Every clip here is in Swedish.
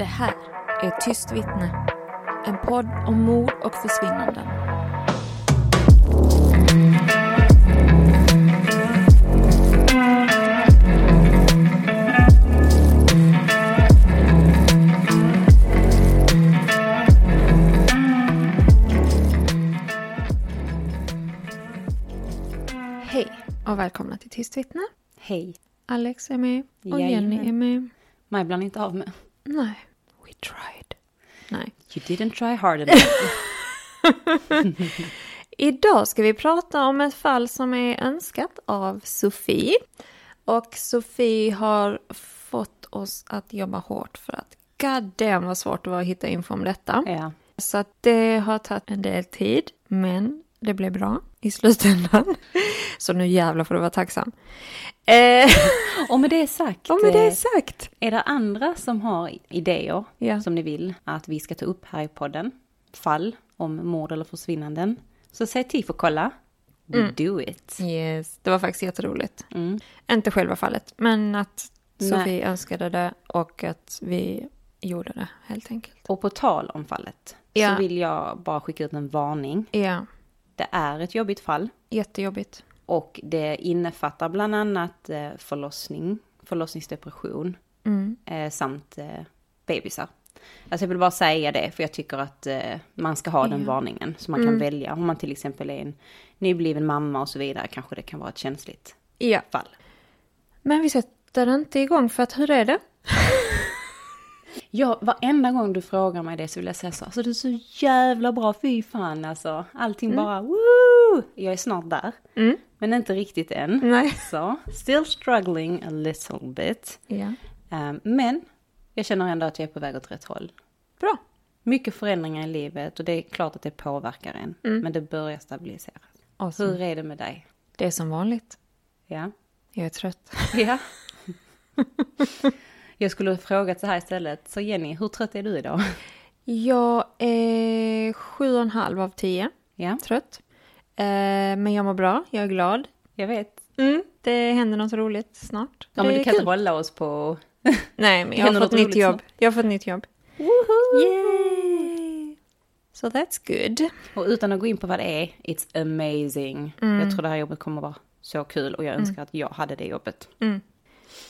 Det här är Tyst vittne. En podd om mord och försvinnanden. Hej och välkomna till Tyst vittne. Hej. Alex är med och Jajamän. Jenny är med. Maj bland inte av med. Nej, tried. Nej. You didn't try hard enough. Idag ska vi prata om ett fall som är önskat av Sofie. Och Sofie har fått oss att jobba hårt för att god damn vad svårt det var att hitta info om detta. ja. Så att det har tagit en del tid, men det blev bra i slutändan. Så nu jävlar får du vara tacksam. Eh, Och med det sagt. och med det eh, sagt. Är det andra som har idéer Ja. som ni vill att vi ska ta upp här i podden? Fall om mord eller försvinnanden. Så säg till för kolla. We do it. Yes, det var faktiskt jätteroligt. Mm. Inte själva fallet, men att Nej. Sofie önskade det och att vi gjorde det helt enkelt. Och på tal om fallet. Ja. Så vill jag bara skicka ut en varning. Ja, Det är ett jobbigt fall. jättejobbigt. Och det innefattar bland annat eh, förlossning, förlossningsdepression Mm. eh, samt eh, bebisar. Alltså jag vill bara säga det, för jag tycker att man ska ha den Ja. varningen. Så man kan välja, om man till exempel är en nybliven mamma och så vidare, kanske det kan vara ett känsligt Ja, fall. men vi sätter inte igång för att hur är det? Ja, varenda gång du frågar mig det så vill jag säga så, alltså du är så jävla bra, fy fan alltså. Allting bara, woo! Jag är snart där. Mm. Men inte riktigt än. Nej. Så, still struggling a little bit. Ja. Um, men jag känner ändå att jag är på väg åt rätt håll. Bra. Mycket förändringar i livet och det är klart att det påverkar en. Men det börjar stabiliseras. Awesome. Hur är det med dig? Det är som vanligt. Ja? Jag är trött. Ja. jag skulle ha frågat så här istället. Så Jenny, hur trött är du idag? Jag är sju och en halv av tio. Ja, Trött. Eh, men jag mår bra, jag är glad. jag vet. Mm. Det händer något roligt snart. Ja, men du kan kul. inte hålla oss på... Nej, men jag har fått nytt jobb. snart. Jag har fått nytt jobb. Yay! So that's good. Och utan att gå in på vad det är, it's amazing. Jag tror det här jobbet kommer vara så kul och jag önskar att jag hade det jobbet.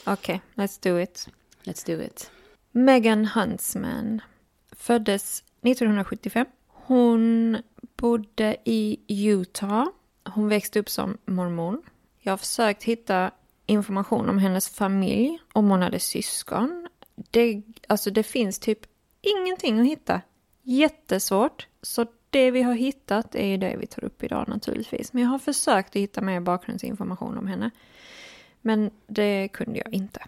Okej, let's do it. Let's do it. Megan Huntsman föddes 1975. Hon bodde i Utah. Hon växte upp som mormon. Jag har försökt hitta information om hennes familj, om hon hade syskon. Det, alltså det finns typ ingenting att hitta. Jättesvårt. Så det vi har hittat är ju det vi tar upp idag naturligtvis. Men jag har försökt att hitta mer bakgrundsinformation om henne. Men det kunde jag inte.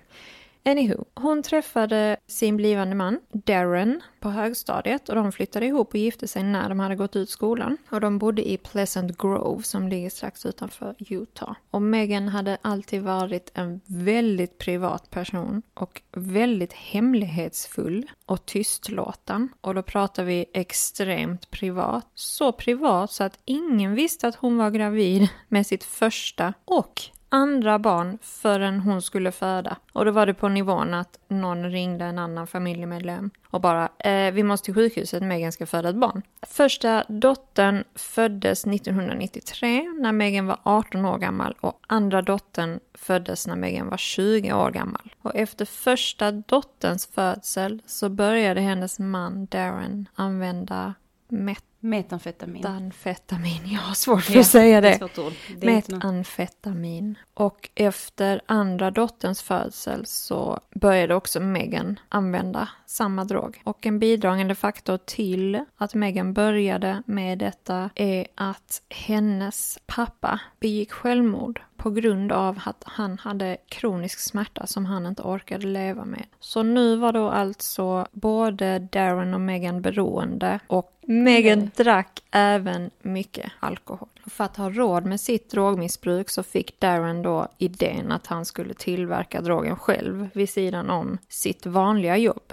Anywho, hon träffade sin blivande man, Darren, på högstadiet och de flyttade ihop och gifte sig när de hade gått ut skolan. Och de bodde i Pleasant Grove som ligger strax utanför Utah. Och Megan hade alltid varit en väldigt privat person och väldigt hemlighetsfull och tystlåten. Och då pratar vi extremt privat. Så privat så att ingen visste att hon var gravid med sitt första och andra barn förrän hon skulle föda. Och då var det på nivån att någon ringde en annan familjemedlem och bara eh, “vi måste till sjukhuset, Megan ska föda ett barn”. Första dottern föddes 1993 när Megan var 18 år gammal och andra dottern föddes när Megan var 20 år gammal. Och efter första dotterns födsel så började hennes man Darren använda met Metamfetamin. metamfetamin. Jag har svårt för att säga det. det. Det Metamfetamin. Och efter andra dotterns födsel så började också Megan använda samma drog. Och en bidragande faktor till att Megan började med detta är att hennes pappa begick självmord på grund av att han hade kronisk smärta som han inte orkade leva med. Så nu var då alltså både Darren och Megan beroende och Megan drack även mycket alkohol. För att ha råd med sitt drogmissbruk så fick Darren då idén att han skulle tillverka drogen själv vid sidan om sitt vanliga jobb.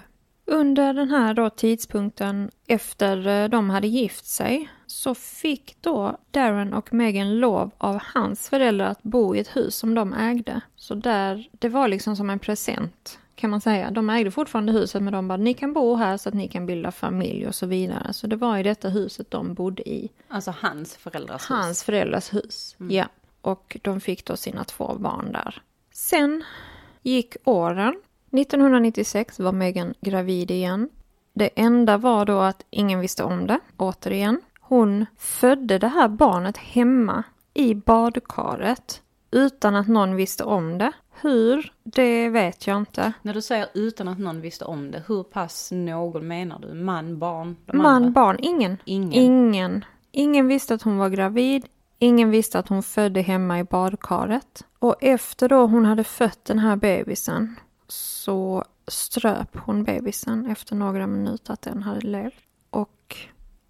Under den här då tidpunkten efter eh, de hade gift sig så fick då Darren och Megan lov av hans föräldrar att bo i ett hus som de ägde. Så där, det var liksom som en present kan man säga. De ägde fortfarande huset men de bara ni kan bo här så att ni kan bilda familj och så vidare. Så det var i detta huset de bodde i. Alltså hans föräldrars Hans hus. föräldrars hus. Ja. Och de fick då sina två barn där. Sen gick åren. 1996 var Megan gravid igen. Det enda var då att ingen visste om det, återigen. Hon födde det här barnet hemma i badkaret utan att någon visste om det. Hur, det vet jag inte. När du säger utan att någon visste om det, hur pass någon menar du? Man, barn, Man, andra? barn, ingen. Ingen. Ingen. Ingen visste att hon var gravid. Ingen visste att hon födde hemma i badkaret. Och efter då hon hade fött den här bebisen så ströp hon bebisen efter några minuter att den hade levt. Och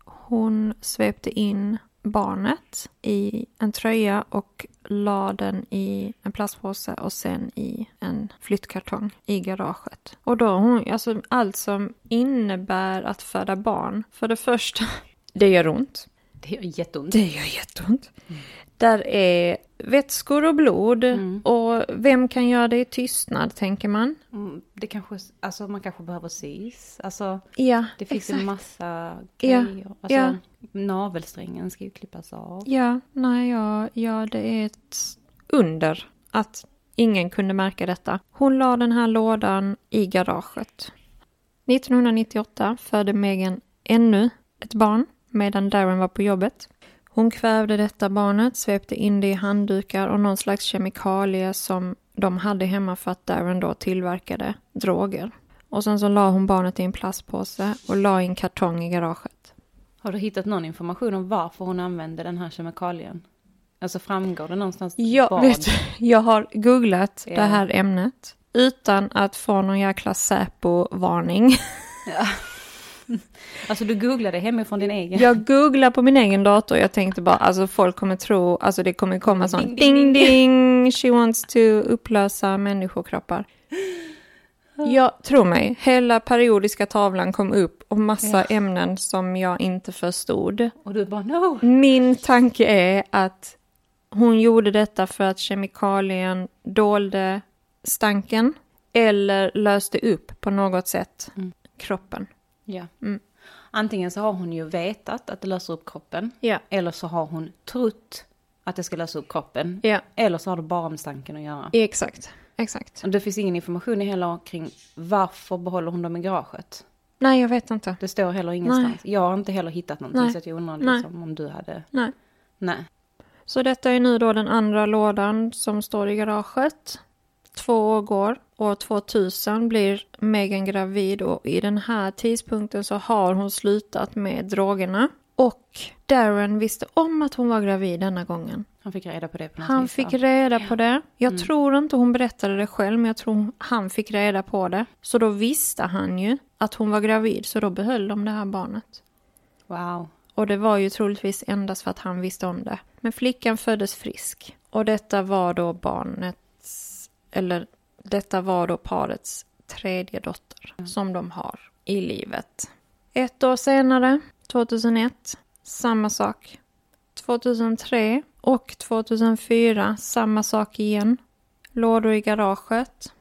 hon svepte in barnet i en tröja och la den i en plastpåse och sen i en flyttkartong i garaget. Och då hon, alltså allt som innebär att föda barn. För det första, det gör ont. Det gör jätteont. Det gör jätteont. Där är vätskor och blod och vem kan göra det i tystnad tänker man. Mm, Det kanske, alltså man kanske behöver sys. Alltså Ja, det finns exakt. en massa Ja, grejer. Alltså ja. navelsträngen ska ju klippas av. Ja, nej, ja, ja, det är ett under att ingen kunde märka detta. Hon la den här lådan i garaget. 1998 födde Megan ännu ett barn medan Darren var på jobbet. Hon kvävde detta barnet, svepte in det i handdukar och någon slags kemikalie som de hade hemma för att Darren då tillverkade droger. Och sen så la hon barnet i en plastpåse och la i en kartong i garaget. Har du hittat någon information om varför hon använde den här kemikalien? Alltså framgår det någonstans Ja, vad? vet du, jag har googlat Ja. det här ämnet utan att få någon jäkla Säpo-varning. Alltså du googlade hemifrån din egen? Jag googlar på min egen dator jag tänkte bara, alltså folk kommer tro, alltså det kommer komma sånt Ding, ding ding, ding, she wants to upplösa människokroppar. Jag tror mig, hela periodiska tavlan kom upp och massa ämnen som jag inte förstod. Och du bara no! Min tanke är att hon gjorde detta för att kemikalien dolde stanken eller löste upp på något sätt kroppen. Ja. Mm. Antingen så har hon ju vetat att det löser upp kroppen. Ja. Eller så har hon trott att det ska lösa upp kroppen. Ja, Eller så har det bara med stanken att göra. exakt. Exakt. Och det finns ingen information heller kring varför behåller hon dem i garaget. Nej, jag vet inte. Det står heller ingenstans. Jag har inte heller hittat någonting Nej. så att jag undrar Nej. liksom om du hade... Nej. Nej. Så detta är nu då den andra lådan som står i garaget. Två år går. År 2000 blir Megan gravid och i den här tidpunkten så har hon slutat med drogerna. Och Darren visste om att hon var gravid denna gången. Han fick reda på det på något Han vis, fick reda på det. Jag tror inte hon berättade det själv, men jag tror han fick reda på det. Så då visste han ju att hon var gravid, så då behöll de det här barnet. Wow. Och det var ju troligtvis endast för att han visste om det. Men flickan föddes frisk. Och detta var då barnets, eller detta var då parets tredje dotter som de har i livet. Ett år senare, 2001, samma sak. 2003 Och 2004, samma sak igen. Lådor i garaget.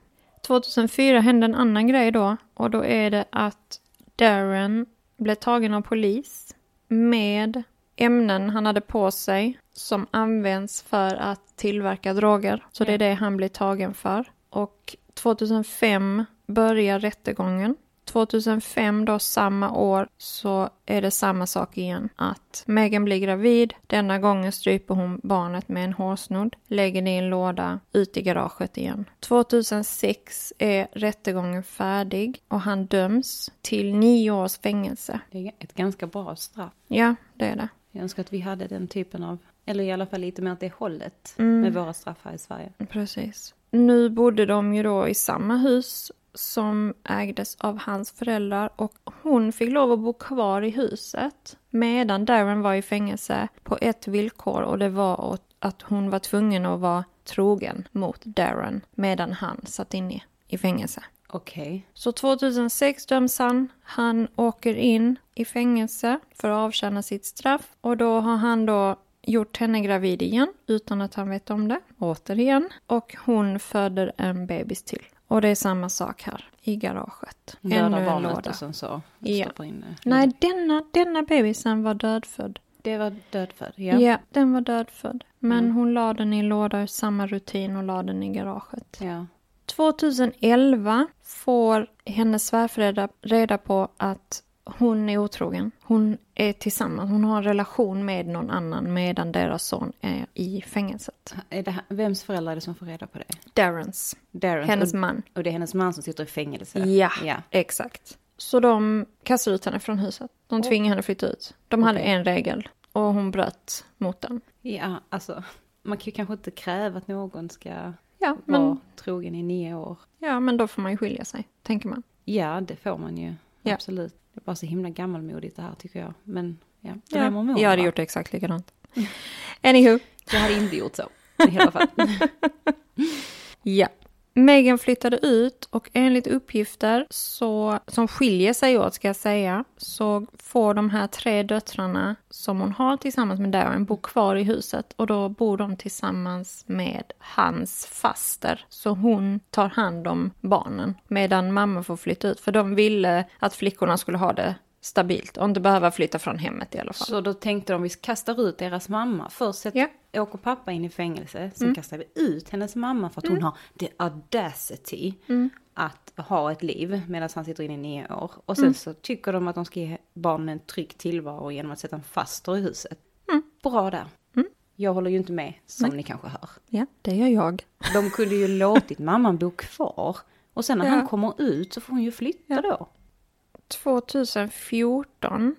2004 hände en annan grej då och då är det att Darren blev tagen av polis med ämnen han hade på sig som används för att tillverka droger. Så det är det han blir tagen för. Och 2005 börjar rättegången. 2005 då samma år så är det samma sak igen. Att Megan blir gravid. Denna gången stryper hon barnet med en hårsnodd. Lägger det i en låda ut i garaget igen. 2006 är rättegången färdig och han döms till nio års fängelse. Det är ett ganska bra straff. Ja, det är det. Jag önskar att vi hade den typen av, eller i alla fall lite mer åt det hållet med våra straff här i Sverige. Precis. Nu bodde de ju då i samma hus som ägdes av hans föräldrar och hon fick lov att bo kvar i huset medan Darren var i fängelse på ett villkor och det var att- hon var tvungen att vara trogen mot Darren medan han satt inne i fängelse. Okej. Så 2006 döms han. Han åker in i fängelse för att avtjäna sitt straff och då har han då gjort henne gravid igen utan att han vet om det, återigen. Och hon föder en bebis till. Och det är samma sak här i garaget. Ännu en låda. sen så Ja. in det. Nej, denna, denna bebisen var dödfödd. Det var dödfödd, Ja, ja. den var dödfödd. Men Mm. hon la den i låda samma rutin och la den i garaget. ja. 2011 får hennes svärföräldrar reda på att hon är otrogen. Hon är tillsammans, hon har en relation med någon annan medan deras son är i fängelset. Är det, vems föräldrar är det som får reda på det? Darrens, Darren. hennes och, man. och det är hennes man som sitter i fängelse? Ja, Ja. exakt. Så de kastar ut henne från huset. De tvingar henne flytta ut. De hade en regel och hon bröt mot den. Ja, alltså. Man kan ju kanske inte kräva att någon ska Ja, vara men, trogen i nio år. ja, men då får man ju skilja sig, tänker man. Ja, det får man ju. Ja. Absolut. Det bara så himla gammalmodigt det här tycker jag. Men ja, det Ja, mormor, jag hade va? gjort exakt likadant. Anywho. Jag hade inte gjort så. I alla fall. Ja. Megan flyttade ut och enligt uppgifter så, som skiljer sig åt ska jag säga, så får de här tre döttrarna som hon har tillsammans med Darren bo kvar i huset och då bor de tillsammans med hans faster. Så hon tar hand om barnen medan mamma får flytta ut för de ville att flickorna skulle ha det stabilt och inte behöva flytta från hemmet i alla fall. Så då tänkte de vi kastar ut deras mamma. Först sätter, Ja. Mm. åker pappa in i fängelse. Sen kastar vi ut hennes mamma för att hon har the audacity Mm. att ha ett liv medan han sitter inne i nio år. Och Mm. sen så tycker de att de ska ge barnen en trygg tillvaro genom att sätta en faster i huset. Mm. Bra där. Jag håller ju inte med som ni kanske hör. Ja, det gör jag. De kunde ju låtit mamman bo kvar. Och sen när Ja. han kommer ut så får hon ju flytta Ja. då. 2014.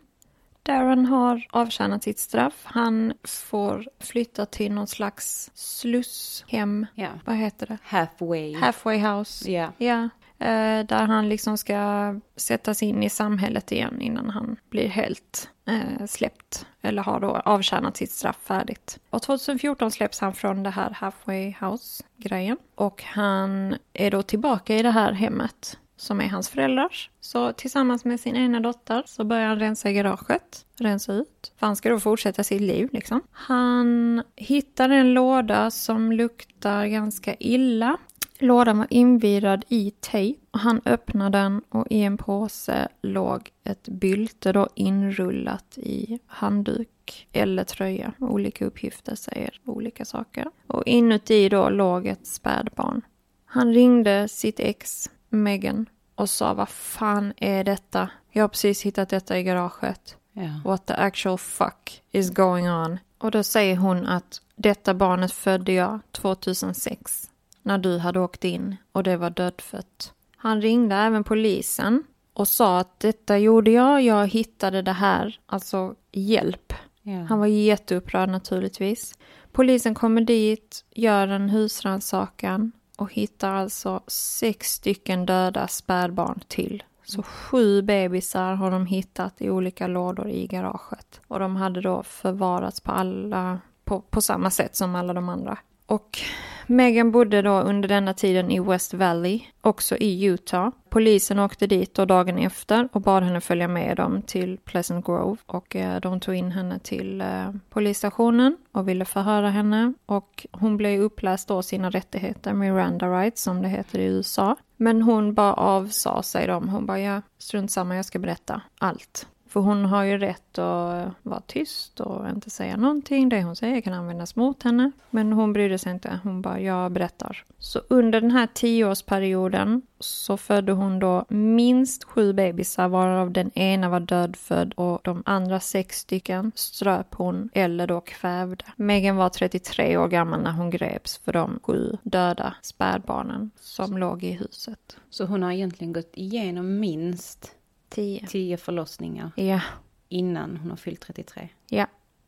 Darren har avtjänat sitt straff. Han får flytta till någon slags slusshem. Ja. Vad heter det? Halfway. Halfway house. Ja. Ja. Eh, där han liksom ska sättas in i samhället igen innan han blir helt eh, släppt. Eller har då avtjänat sitt straff färdigt. Och 2014 släpps han från det här halfway house-grejen. Och han är då tillbaka i det här hemmet som är hans föräldrars. Så tillsammans med sin ena dotter så börjar han rensa i garaget, rensa ut. För han ska då fortsätta sitt liv liksom. Han hittar en låda som luktar ganska illa. Lådan var invirad i tejp. Och Han öppnade den och i en påse låg ett bylte då inrullat i handduk eller tröja. Olika uppgifter säger olika saker. Och inuti då låg ett spädbarn. Han ringde sitt ex Megan och sa vad fan är detta? Jag har precis hittat detta i garaget. Ja. What the actual fuck is going on? Och då säger hon att detta barnet födde jag 2006 när du hade åkt in och det var dödfött. Han ringde även polisen och sa att detta gjorde jag, jag hittade det här, alltså hjälp. Ja. Han var jätteupprörd naturligtvis. Polisen kommer dit, gör en husrannsakan och hittar alltså sex stycken döda spädbarn till. Så sju bebisar har de hittat i olika lådor i garaget. Och de hade då förvarats på alla, på, på samma sätt som alla de andra. Och Megan bodde då under denna tiden i West Valley, också i Utah. Polisen åkte dit då dagen efter och bad henne följa med dem till Pleasant Grove och eh, de tog in henne till eh, polisstationen och ville förhöra henne och hon blev uppläst då sina rättigheter, Miranda rights som det heter i USA. Men hon bara avsade sig dem. Hon bara, ja, strunt samma, jag ska berätta allt. För hon har ju rätt att vara tyst och inte säga någonting. Det hon säger kan användas mot henne. Men hon brydde sig inte. Hon bara, jag berättar. Så under den här tioårsperioden så födde hon då minst sju bebisar varav den ena var dödfödd och de andra sex stycken ströp hon eller då kvävde. Megan var 33 år gammal när hon greps för de sju döda spädbarnen som låg i huset. Så hon har egentligen gått igenom minst Tio. tio förlossningar Ja. innan hon har fyllt 33. Ja.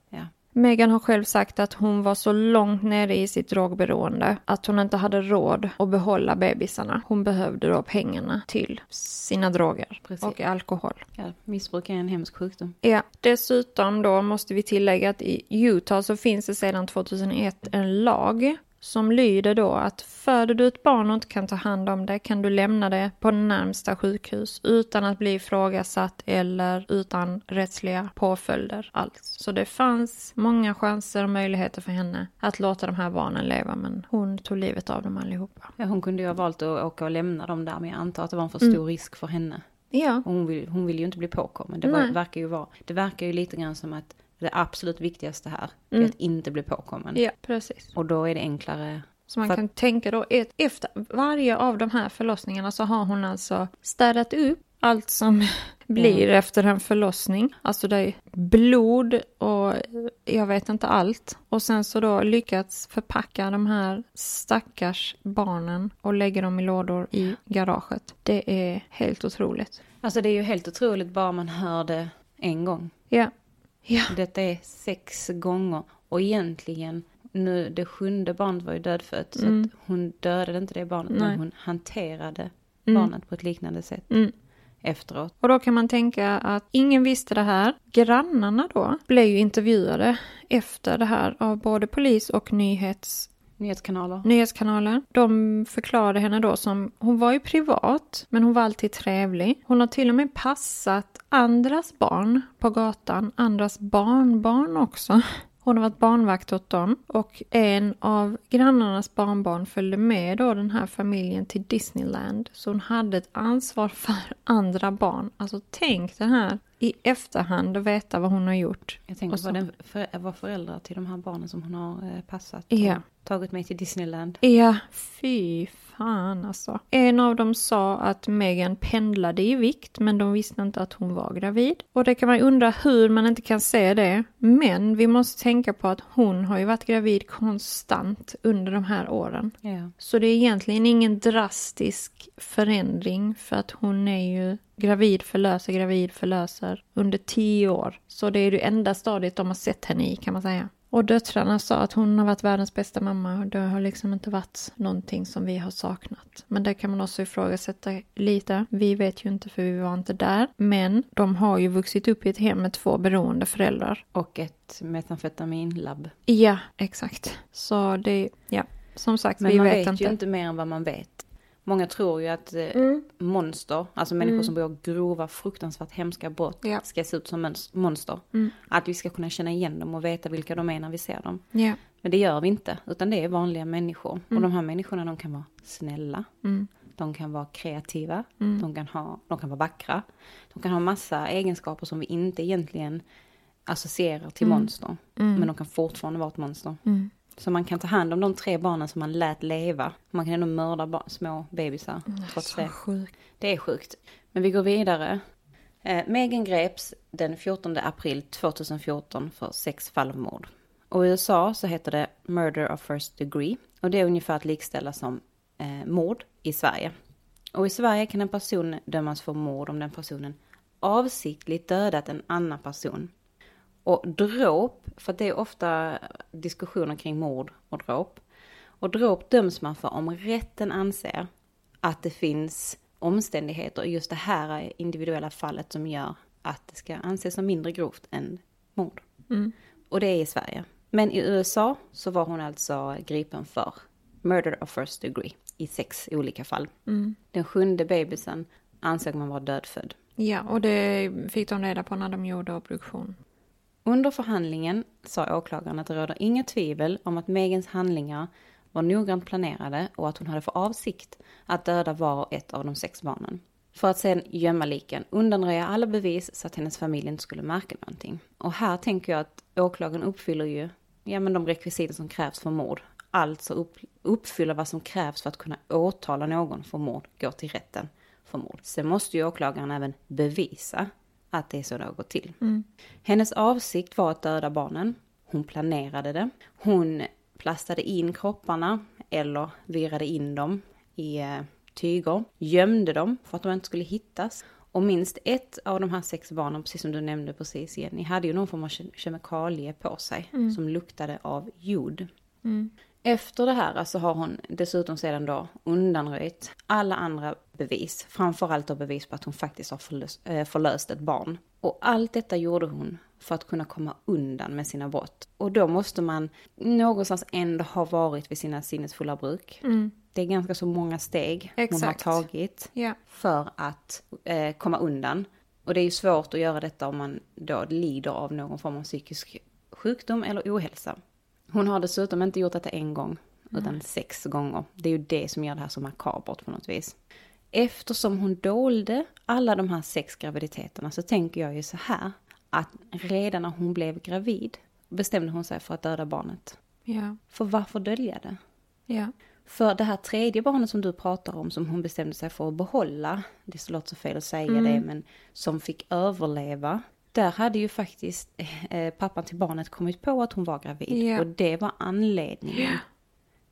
Ja. Megan har själv sagt att hon var så långt nere i sitt drogberoende att hon inte hade råd att behålla bebisarna. Hon behövde då pengarna till sina droger Precis. och alkohol. Ja, missbruk är en hemsk sjukdom. Ja, dessutom då måste vi tillägga att i Utah så finns det sedan 2001 en lag som lyder då att föder du ett barn och inte kan ta hand om det kan du lämna det på närmsta sjukhus utan att bli ifrågasatt eller utan rättsliga påföljder alls. Så det fanns många chanser och möjligheter för henne att låta de här barnen leva men hon tog livet av dem allihopa. Ja, hon kunde ju ha valt att åka och lämna dem där men jag antar att det var en för stor risk för henne. Ja, hon vill, hon vill ju inte bli påkommen. Det, var, verkar ju vara, det verkar ju lite grann som att det absolut viktigaste här är att inte bli påkommen. ja precis. Och då är det enklare. Så man kan tänka då, efter varje av de här förlossningarna så har hon alltså städat upp allt som blir efter en förlossning. Alltså det är blod och jag vet inte allt. Och sen så då lyckats förpacka de här stackars barnen och lägga dem i lådor i garaget. Det är helt otroligt. Alltså det är ju helt otroligt bara man hör det en gång. Ja. Ja. Detta är sex gånger. Och egentligen, nu det sjunde barnet var ju dödfött. Så Mm. att hon dödade inte det barnet, men hon hanterade Mm. barnet på ett liknande sätt Mm. efteråt. Och då kan man tänka att ingen visste det här. Grannarna då blev ju intervjuade efter det här av både polis och nyhets, Nyhetskanaler. nyhetskanaler. De förklarade henne då som, hon var ju privat, men hon var alltid trevlig. Hon har till och med passat andras barn på gatan, andras barnbarn också. Hon har varit barnvakt åt dem och en av grannarnas barnbarn följde med då den här familjen till Disneyland. Så hon hade ett ansvar för andra barn. Alltså tänk det här i efterhand och veta vad hon har gjort. Jag tänker på den för, var föräldrar till de här barnen som hon har eh, passat. Ja. Tagit med till Disneyland. Ja, fy fan alltså. En av dem sa att Megan pendlade i vikt men de visste inte att hon var gravid. Och det kan man undra hur man inte kan se det. Men vi måste tänka på att hon har ju varit gravid konstant under de här åren. Ja. Så det är egentligen ingen drastisk förändring för att hon är ju gravid förlöser, gravid förlöser under tio år. Så det är det enda stadiet de har sett henne i kan man säga. Och döttrarna sa att hon har varit världens bästa mamma och det har liksom inte varit någonting som vi har saknat. Men det kan man också ifrågasätta lite. Vi vet ju inte för vi var inte där. Men de har ju vuxit upp i ett hem med två beroende föräldrar. Och ett metamfetaminlabb. Ja, exakt. Så det, ja, som sagt, Men vi man vet, vet, inte. ju inte mer än vad man vet. Många tror ju att eh, Mm. monster, alltså människor som begår grova, fruktansvärt hemska brott, Ja. ska se ut som mons- monster. Mm. Att vi ska kunna känna igen dem och veta vilka de är när vi ser dem. Ja. Men det gör vi inte, utan det är vanliga människor. Och de här människorna de kan vara snälla, Mm. de kan vara kreativa, Mm. de, kan ha, de kan vara vackra. De kan ha massa egenskaper som vi inte egentligen associerar till monster. Men de kan fortfarande vara ett monster. Mm. Så man kan ta hand om de tre barnen som man lät leva. Man kan ändå mörda ba- små bebisar trots Så det. sjukt. Det är sjukt. Men vi går vidare. Eh, Megan greps den 14 april 2014 för sex fall av mord. Och i USA så heter det murder of first degree. Och det är ungefär att likställa som eh, mord i Sverige. Och i Sverige kan en person dömas för mord om den personen avsiktligt dödat en annan person. Och dråp, för det är ofta diskussioner kring mord och dråp. Och dråp döms man för om rätten anser att det finns omständigheter just det här individuella fallet som gör att det ska anses som mindre grovt än mord. Mm. Och det är i Sverige. Men i USA så var hon alltså gripen för murder of first degree i sex olika fall. Den sjunde bebisen ansåg man vara dödfödd. Ja, och det fick de reda på när de gjorde obduktion. Under förhandlingen sa åklagaren att det råder inga tvivel om att Megans handlingar var noggrant planerade och att hon hade för avsikt att döda var och ett av de sex barnen. För att sedan gömma liken, undanröja alla bevis så att hennes familj inte skulle märka någonting. Och här tänker jag att åklagaren uppfyller ju ja, men de rekvisiter som krävs för mord. Alltså upp, uppfyller vad som krävs för att kunna åtala någon för mord, gå till rätten för mord. Sen måste ju åklagaren även bevisa att det är så det har gått till. Hennes avsikt var att döda barnen. Hon planerade det. Hon plastade in kropparna eller virade in dem i eh, tyger, gömde dem för att de inte skulle hittas. Och minst ett av de här sex barnen, precis som du nämnde precis Jenny, hade ju någon form av ke- kemikalie på sig som luktade av jod. Efter det här alltså har hon dessutom sedan då undanröjt alla andra bevis. Framförallt då bevis på att hon faktiskt har förlöst, eh, förlöst ett barn. Och allt detta gjorde hon för att kunna komma undan med sina brott. Och då måste man någonstans ändå ha varit vid sina sinnesfulla bruk. Det är ganska så många steg hon har Exakt. tagit Ja. för att eh, komma undan. Och det är ju svårt att göra detta om man då lider av någon form av psykisk sjukdom eller ohälsa. Hon har dessutom inte gjort detta en gång, utan sex gånger. Det är ju det som gör det här så makabert på något vis. Eftersom hon dolde alla de här sex graviditeterna så tänker jag ju så här, att redan när hon blev gravid bestämde hon sig för att döda barnet. Ja. För varför dölja det? Ja. För det här tredje barnet som du pratar om, som hon bestämde sig för att behålla, det låter så fel att säga Mm. det, men som fick överleva. Där hade ju faktiskt eh, pappan till barnet kommit på att hon var gravid. Ja. Och det var anledningen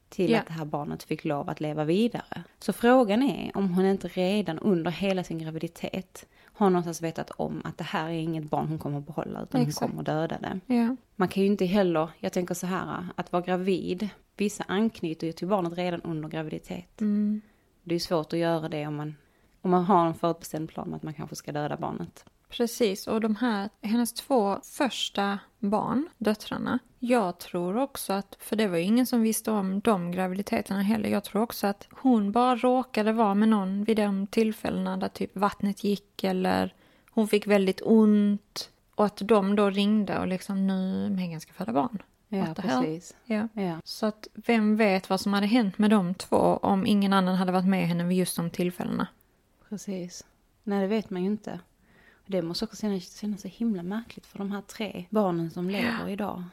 till Ja. att det här barnet fick lov att leva vidare. Så frågan är om hon inte redan under hela sin graviditet har någonstans vetat om att det här är inget barn hon kommer att behålla, utan Exakt. hon kommer att döda det. Man kan ju inte heller, jag tänker så här, att vara gravid, vissa anknyter ju till barnet redan under graviditet. Mm. Det är svårt att göra det om man, om man har en förutbestämd plan om att man kanske ska döda barnet. Precis, och de här, hennes två första barn, döttrarna, jag tror också att, för det var ju ingen som visste om de graviditeterna heller, jag tror också att hon bara råkade vara med någon vid de tillfällena där typ vattnet gick eller hon fick väldigt ont och att de då ringde och liksom nu Megan ska föda barn. Ja, precis. Ja. Ja. Så att vem vet vad som hade hänt med de två om ingen annan hade varit med henne vid just de tillfällena. Precis. Nej, det vet man ju inte. Det måste också kännas, kännas så himla märkligt för de här tre barnen som lever idag.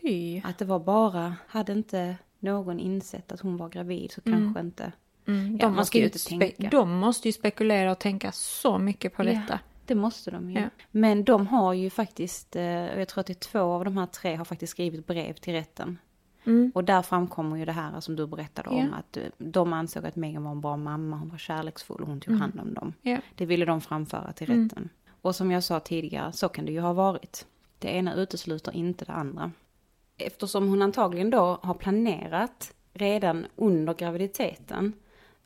Fy. Att det var bara, hade inte någon insett att hon var gravid så kanske inte. Mm, Ja, de, man måste ju inte tänka. de måste ju spekulera och tänka så mycket på Ja. detta. Det måste de ju. Ja. Men de har ju faktiskt, eh, och jag tror att det är två av de här tre har faktiskt skrivit brev till rätten. Mm. Och där framkommer ju det här som du berättade om. Ja. Att eh, de ansåg att Megan var en bra mamma, hon var kärleksfull och hon tog hand om dem. Ja. Det ville de framföra till Mm. Och som jag sa tidigare, så kan det ju ha varit. Det ena utesluter inte det andra. Eftersom hon antagligen då har planerat redan under graviditeten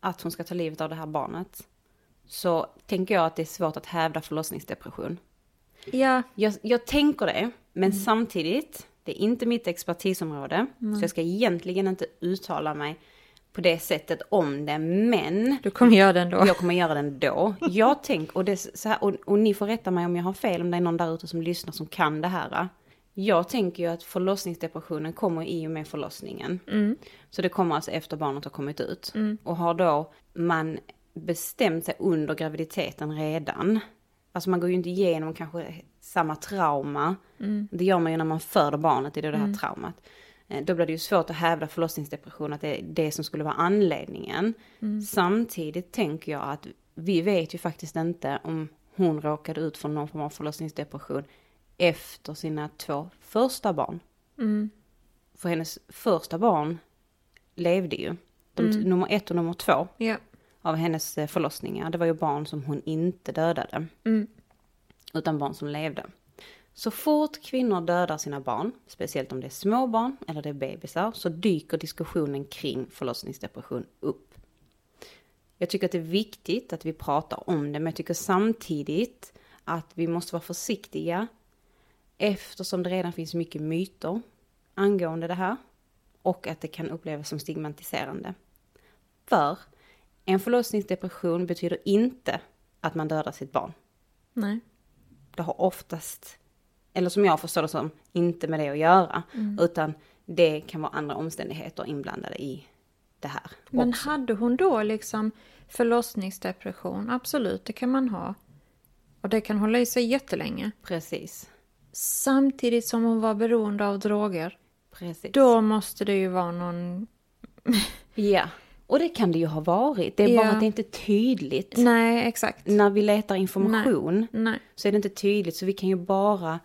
att hon ska ta livet av det här barnet. Så tänker jag att det är svårt att hävda förlossningsdepression. Ja, Jag, jag tänker det, men Mm. samtidigt, det är inte mitt expertisområde. Så jag ska egentligen inte uttala mig på det sättet om det, men du kommer göra det ändå. jag kommer göra det ändå. Jag tänker, och, det, är så här, och, och ni får rätta mig om jag har fel, om det är någon där ute som lyssnar som kan det här. Jag tänker ju att förlossningsdepressionen kommer i och med förlossningen. Så det kommer alltså efter barnet har kommit ut. Och har då man bestämt sig under graviditeten redan. Alltså man går ju inte igenom kanske samma trauma. Det gör man ju när man föder barnet, det är då det här traumat. Eh, Då blir det ju svårt att hävda förlossningsdepression, att det är det som skulle vara anledningen. Samtidigt tänker jag att vi vet ju faktiskt inte om hon råkade ut för någon form av förlossningsdepression efter sina två första barn. För hennes första barn levde ju. De, Nummer ett och nummer två Ja. av hennes eh, förlossningar, det var ju barn som hon inte dödade. Utan barn som levde. Så fort kvinnor dödar sina barn, speciellt om det är små barn eller det är bebisar, så dyker diskussionen kring förlossningsdepression upp. Jag tycker att det är viktigt att vi pratar om det, men jag tycker samtidigt att vi måste vara försiktiga eftersom det redan finns mycket myter angående det här och att det kan upplevas som stigmatiserande. För en förlossningsdepression betyder inte att man dödar sitt barn. Nej. Det har oftast, eller som jag förstår det som, inte med det att göra. Utan det kan vara andra omständigheter inblandade i det här. Men också. hade hon då liksom förlossningsdepression? Absolut, det kan man ha. Och det kan hålla i sig jättelänge. Precis. Samtidigt som hon var beroende av droger. Precis. Då måste det ju vara någon... Ja. Och det kan det ju ha varit. Det är Ja. bara att det inte är tydligt. Nej, exakt. När vi letar information Nej. så är det inte tydligt. Så vi kan ju bara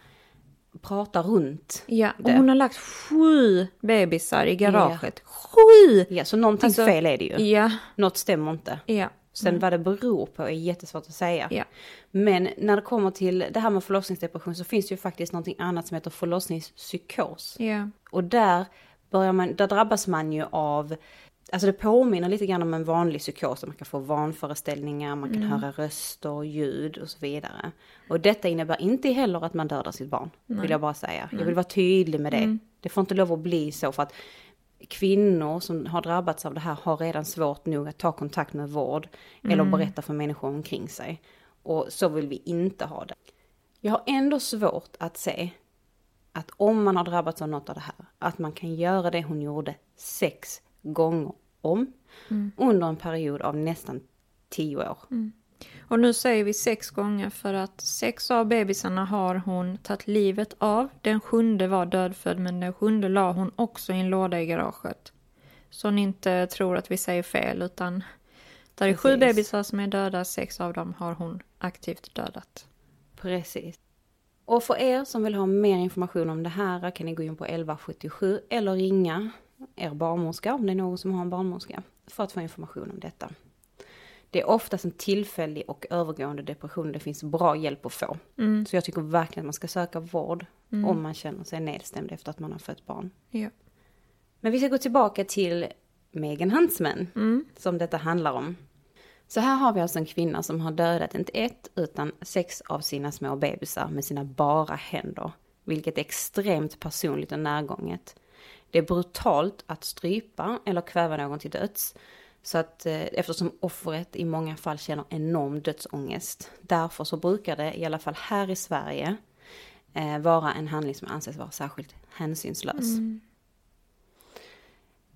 prata runt. Ja, och det. hon har lagt sju bebisar i garaget. Sju! Ja, så någonting Alltså, fel är det ju. Ja, Något stämmer inte. ja. Sen vad det beror på är jättesvårt att säga. Ja. Men när det kommer till det här med förlossningsdepression så finns det ju faktiskt någonting annat som heter förlossningspsykos. Ja. Och där, börjar man, där drabbas man ju av, alltså det påminner lite grann om en vanlig psykos. Man kan få vanföreställningar, man kan höra röster, ljud och så vidare. Och detta innebär inte heller att man dödar sitt barn, vill jag bara säga. Jag vill vara tydlig med det. Det får inte lov att bli så för att kvinnor som har drabbats av det här har redan svårt nog att ta kontakt med vård eller berätta för människor omkring sig. Och så vill vi inte ha det. Jag har ändå svårt att se att om man har drabbats av något av det här, att man kan göra det hon gjorde sex gånger om under en period av nästan tio år. Och nu säger vi sex gånger för att sex av bebisarna har hon tagit livet av. Den sjunde var dödfödd men den sjunde la hon också i en låda i garaget. Så ni inte tror att vi säger fel utan där är sju bebisar som är döda, sex av dem har hon aktivt dödat. Precis. Och för er som vill ha mer information om det här kan ni gå in på 1177 eller ringa er barnmorska om det är någon som har en barnmorska för att få information om detta. Det är oftast en tillfällig och övergående depression. Det finns bra hjälp att få. Så jag tycker verkligen att man ska söka vård om man känner sig nedstämd efter att man har fött barn. Ja. Men vi ska gå tillbaka till Megan Huntsman, som detta handlar om. Så här har vi alltså en kvinna som har dödat inte ett, utan sex av sina små bebisar med sina bara händer. Vilket är extremt personligt och närgånget. Det är brutalt att strypa eller kväva någon till döds. Så att eh, eftersom offret i många fall känner enorm dödsångest. Därför så brukar det, i alla fall här i Sverige, eh, vara en handling som anses vara särskilt hänsynslös.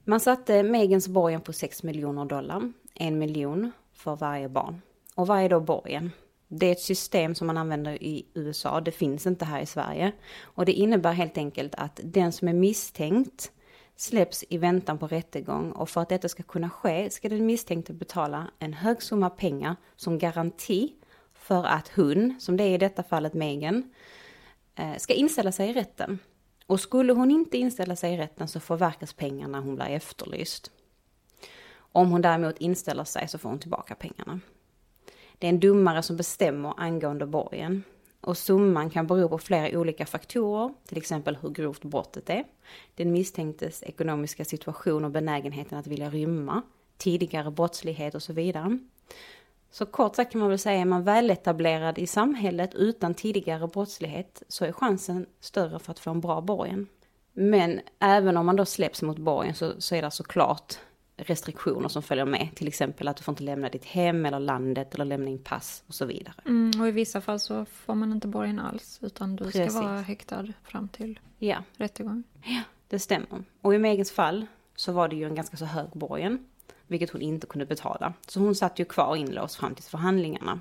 Man satte Megans borgen på 6 miljoner dollar, en miljon för varje barn. Och vad är då borgen? Det är ett system som man använder i USA, det finns inte här i Sverige. Och det innebär helt enkelt att den som är misstänkt släpps i väntan på rättegång och för att detta ska kunna ske ska den misstänkte betala en hög summa pengar som garanti för att hon, som det är i detta fallet Megan, eh, ska inställa sig i rätten. Och skulle hon inte inställa sig i rätten så förverkas pengarna hon blir efterlyst. Om hon däremot inställer sig så får hon tillbaka pengarna. Det är en domare som bestämmer angående borgen. Och summan kan bero på flera olika faktorer, till exempel hur grovt brottet är, den misstänktes ekonomiska situation och benägenheten att vilja rymma, tidigare brottslighet och så vidare. Så kort sagt kan man väl säga, är man väletablerad i samhället utan tidigare brottslighet så är chansen större för att få en bra borgen. Men även om man då släpps mot borgen så, så är det såklart restriktioner som följer med. Till exempel att du får inte lämna ditt hem eller landet eller lämna in pass och så vidare. Mm, och i vissa fall så får man inte borgen alls utan du ska Precis. vara häktad fram till Ja, rättegång. det stämmer. Och i Megans fall så var det ju en ganska så hög borgen, vilket hon inte kunde betala. Så hon satt ju kvar inlåst fram till förhandlingarna.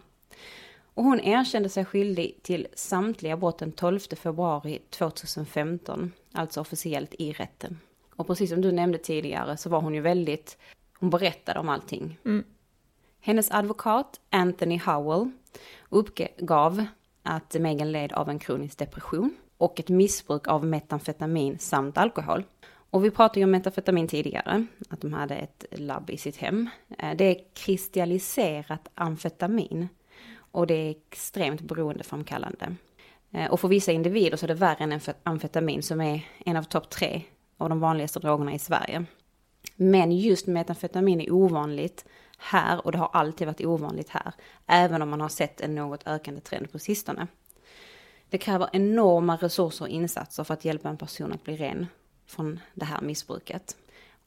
Och hon erkände sig skyldig till samtliga brott den 12 februari 2015, alltså officiellt i rätten. Och precis som du nämnde tidigare så var hon ju väldigt, hon berättade om allting. Hennes advokat Anthony Howell uppgav att Megan led av en kronisk depression och ett missbruk av metamfetamin samt alkohol. Och vi pratade ju om metamfetamin tidigare, att de hade ett labb i sitt hem. Eh, Det är kristalliserat amfetamin och det är extremt beroendeframkallande. Eh, Och för vissa individer så är det värre än amf- amfetamin som är en av topp tre av de vanligaste drogerna i Sverige. Men just metamfetamin är ovanligt här och det har alltid varit ovanligt här. Även om man har sett en något ökande trend på sistone. Det kräver enorma resurser och insatser för att hjälpa en person att bli ren. från det här missbruket.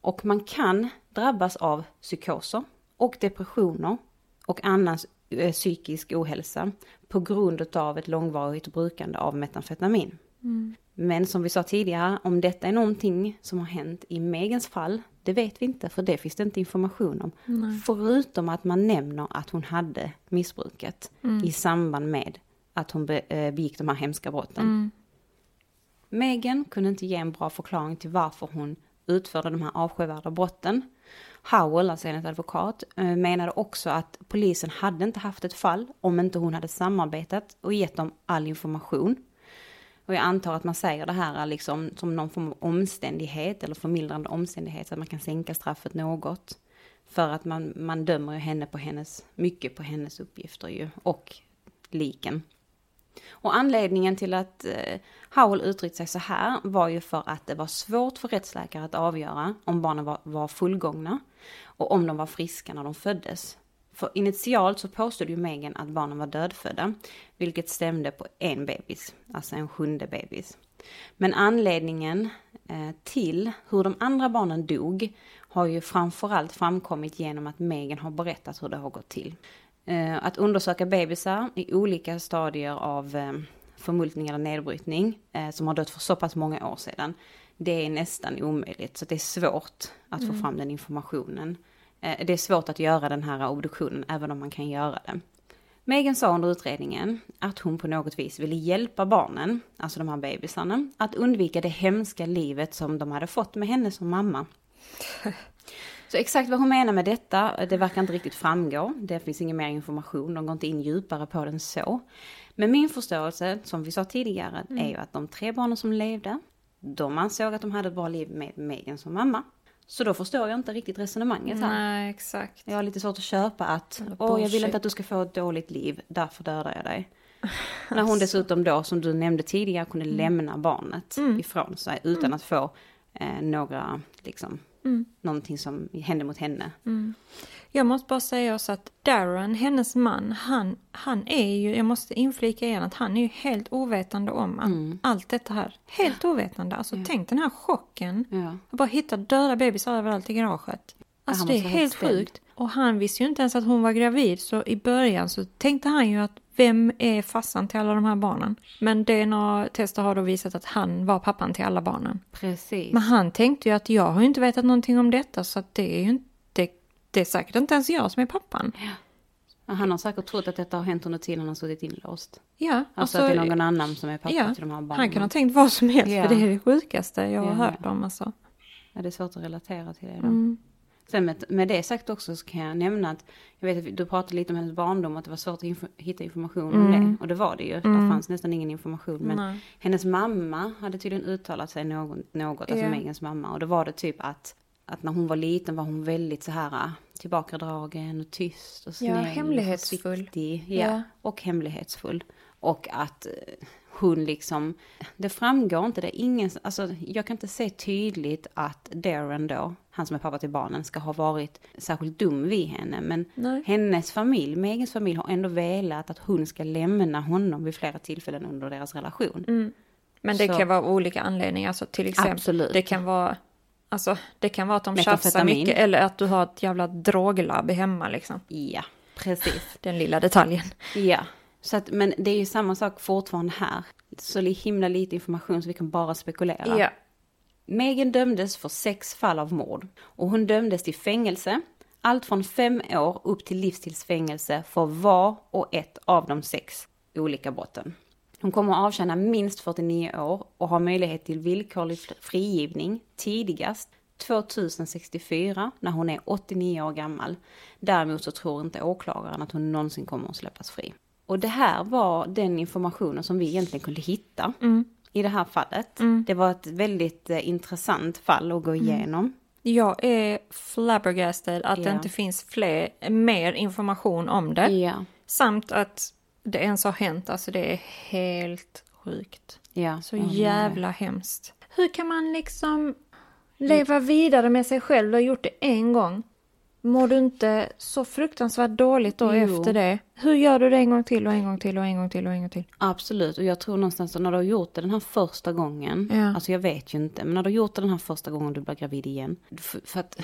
Och man kan drabbas av psykoser och depressioner och annan eh, psykisk ohälsa på grund av ett långvarigt brukande av metamfetamin. Mm. Men som vi sa tidigare, om detta är någonting som har hänt i Megens fall, det vet vi inte för det finns det inte information om. Nej. Förutom att man nämner att hon hade missbruket mm. i samband med att hon eh, begick de här hemska brotten. Mm. Megan kunde inte ge en bra förklaring till varför hon utförde de här avskyvärda brotten. Howell, alltså hennes advokat, eh, menade också att polisen hade inte haft ett fall om inte hon hade samarbetat och gett dem all information. Och jag antar att man säger det här liksom som någon form av omständighet eller förmildrande omständighet så att man kan sänka straffet något. För att man, man dömer ju henne på hennes, mycket på hennes uppgifter ju och liken. Och anledningen till att eh, Howell uttryckte sig så här var ju för att det var svårt för rättsläkare att avgöra om barnen var, var fullgångna och om de var friska när de föddes. För initialt så påstod ju Megan att barnen var dödfödda, vilket stämde på en bebis, alltså en sjunde bebis. Men anledningen eh, till hur de andra barnen dog har ju framförallt framkommit genom att Megan har berättat hur det har gått till. Eh, att undersöka bebisar i olika stadier av eh, förmultning eller nedbrytning som har dött för så pass många år sedan. Det är nästan omöjligt, så det är svårt att mm. få fram den informationen. Det är svårt att göra den här obduktionen, även om man kan göra det. Megan sa under utredningen att hon på något vis ville hjälpa barnen, alltså de här bebisarna, att undvika det hemska livet som de hade fått med henne som mamma. Så exakt vad hon menar med detta, det verkar inte riktigt framgå. Det finns ingen mer information, de går inte in djupare på den så. Men min förståelse, som vi sa tidigare, mm. är ju att de tre barnen som levde, de ansåg att de hade ett bra liv med Megan som mamma. Så då förstår jag inte riktigt resonemanget här. Nej, exakt. Jag har lite svårt att köpa att, åh jag vill inte att du ska få ett dåligt liv, därför dödar jag dig. När hon dessutom då, som du nämnde tidigare, kunde mm. lämna barnet mm. ifrån sig utan mm. att få eh, några liksom, Mm. Någonting som hände mot henne. Mm. Jag måste bara säga också att Darren, hennes man, han, han är ju, jag måste inflika igen att han är ju helt ovetande om mm. allt detta här. Helt ovetande. Alltså ja. tänk den här chocken. Ja. Att bara hitta döda bebisar överallt i garaget. Alltså det är helt sjukt. Och han visste ju inte ens att hon var gravid så i början så tänkte han ju att vem är farsan till alla de här barnen? Men DNA-tester har då visat att han var pappan till alla barnen. Precis. Men han tänkte ju att jag har ju inte vetat någonting om detta så att det är ju inte, det, är säkert inte ens jag som är pappan. Ja. Han har säkert trott att detta har hänt under tiden han har suttit inlåst. Ja. Alltså, alltså att det är någon annan som är pappa ja, till de här barnen. Han kan ha tänkt vad som helst ja. för det är det sjukaste jag har hört om alltså. Ja, det är svårt att relatera till det då. Mm. Sen med, med det sagt också så kan jag nämna att, jag vet att du pratade lite om hennes barndom, att det var svårt att inf hitta information mm. om det. Och det var det ju, mm. det fanns nästan ingen information. Men Nej. hennes mamma hade tydligen uttalat sig något, något alltså Megans mamma. Och då var det typ att, att när hon var liten var hon väldigt så här äh, tillbakadragen och tyst och snäll. Ja, hemlighetsfull. Och ja, ja, och hemlighetsfull. Och att äh, hon liksom, det framgår inte, det är ingen, alltså jag kan inte se tydligt att Darren då, han som är pappa till barnen, ska ha varit särskilt dum vid henne. Men Nej. hennes familj, Megens familj har ändå velat att hon ska lämna honom vid flera tillfällen under deras relation. Mm. Men det Så. kan vara olika anledningar, alltså till exempel, Absolut. det kan vara Alltså det kan vara att de tjafsar mycket eller att du har ett jävla droglabb hemma liksom. Ja, precis. Den lilla detaljen. Ja, så att, men det är ju samma sak fortfarande här. Så himla lite information så vi kan bara spekulera. Ja. Megan dömdes för sex fall av mord och hon dömdes till fängelse, allt från fem år upp till livstidsfängelse för var och ett av de sex olika brotten. Hon kommer att avtjäna minst 49 år och har möjlighet till villkorlig frigivning tidigast 2064 när hon är 89 år gammal. Däremot så tror inte åklagaren att hon någonsin kommer att släppas fri. Och det här var den informationen som vi egentligen kunde hitta mm. i det här fallet. Mm. Det var ett väldigt eh, intressant fall att gå mm. igenom. Mm. Jag är flabbergasted att ja. det inte finns fler, mer information om det. Ja. Samt att det ens har hänt, alltså det är helt sjukt. Ja. Så jävla ja. hemskt. Hur kan man liksom leva vidare med sig själv? Du har gjort det en gång. Mår du inte så fruktansvärt dåligt då Jo. efter det? Hur gör du det en gång till och en gång till och en gång till och en gång till? Absolut, och jag tror någonstans att när du har gjort det den här första gången, Ja. alltså jag vet ju inte, men när du har gjort det den här första gången du blir gravid igen, för, för att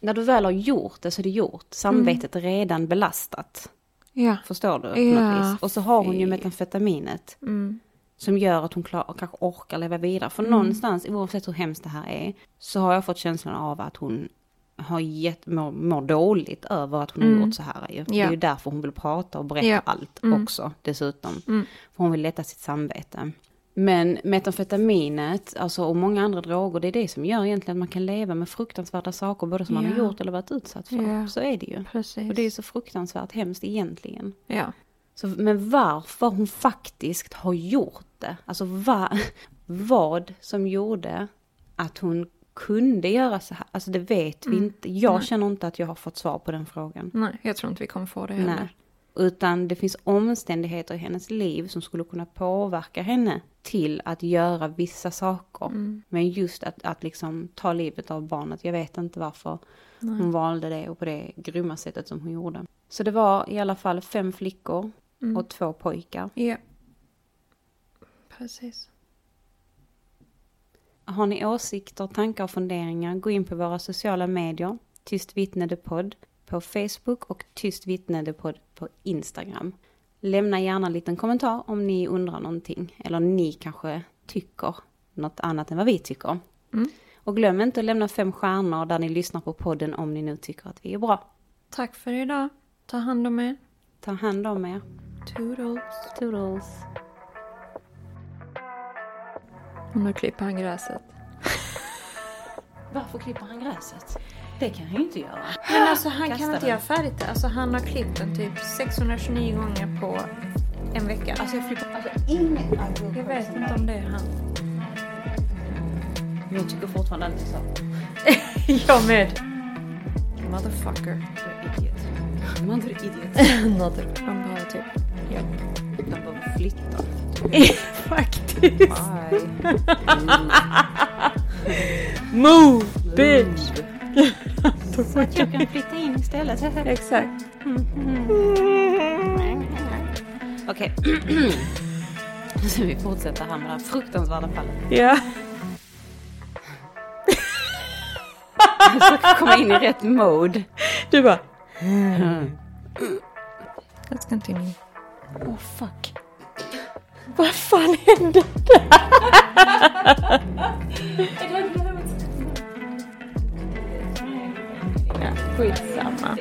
när du väl har gjort det så är det gjort, samvetet är redan belastat. Ja. Förstår du? Ja. Och så har hon ju metamfetaminet. Mm. Som gör att hon klar, kanske orkar leva vidare. För någonstans, oavsett hur hemskt det här är, så har jag fått känslan av att hon har gett, mår, mår dåligt över att hon har gjort så här. Ju. Det är Ja. ju därför hon vill prata och berätta Ja. allt Mm. också dessutom. Mm. För hon vill lätta sitt samvete. Men metamfetaminet, alltså och många andra droger, det är det som gör egentligen att man kan leva med fruktansvärda saker, både som man har Ja. gjort eller varit utsatt för. Ja. Så är det ju. Precis. Och det är så fruktansvärt hemskt egentligen. Ja. Så, men varför hon faktiskt har gjort det, alltså va, vad som gjorde att hon kunde göra så här, alltså det vet vi inte. Jag Nej. känner inte att jag har fått svar på den frågan. Nej, jag tror inte vi kommer få det heller. Nej. Utan det finns omständigheter i hennes liv som skulle kunna påverka henne till att göra vissa saker. Mm. Men just att, att liksom ta livet av barnet, jag vet inte varför hon valde det och på det grymma sättet som hon gjorde. Så det var i alla fall fem flickor Mm. och två pojkar. Ja. Precis. Har ni åsikter, tankar och funderingar, gå in på våra sociala medier. Tyst vittnedepodd på Facebook och Tyst vittnedepodd på Instagram. Lämna gärna en liten kommentar om ni undrar någonting. Eller ni kanske tycker något annat än vad vi tycker. Mm. Och glöm inte att lämna fem stjärnor där ni lyssnar på podden om ni nu tycker att vi är bra. Tack för idag. Ta hand om er. Ta hand om er. Toodles. Toodles. Och nu klipper han gräset. Varför klipper han gräset? Det kan han ju inte göra. Men alltså han Kasta kan inte den. göra färdigt det. Alltså han har klippt den typ 629 gånger på en vecka. Alltså jag flippar, alltså ingen jag vet inte om det är han. Jag tycker fortfarande är så. jag med. Motherfucker. Idiot. Mother idiot. Another. Han behöver typ hjälp. De behöver flytta. Faktiskt. Move bitch. Så att jag kan flytta in istället. Exakt. Okej. Så vi fortsätter här med det här fruktansvärda fallet. Ja. Jag ska komma in i rätt mode. Du bara. Let's continue. Oh, fuck. Vad fan hände där? ja, skitsamma.